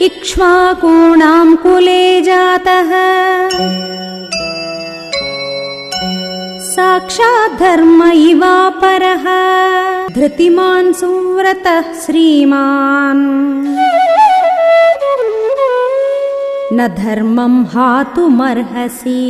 इक्ष्वाकूणाम् कुले जातः। साक्षाद्धर्म इवापरः। धृतिमान् सुव्रतः श्रीमान्। न धर्मम् हातुमर्हसि।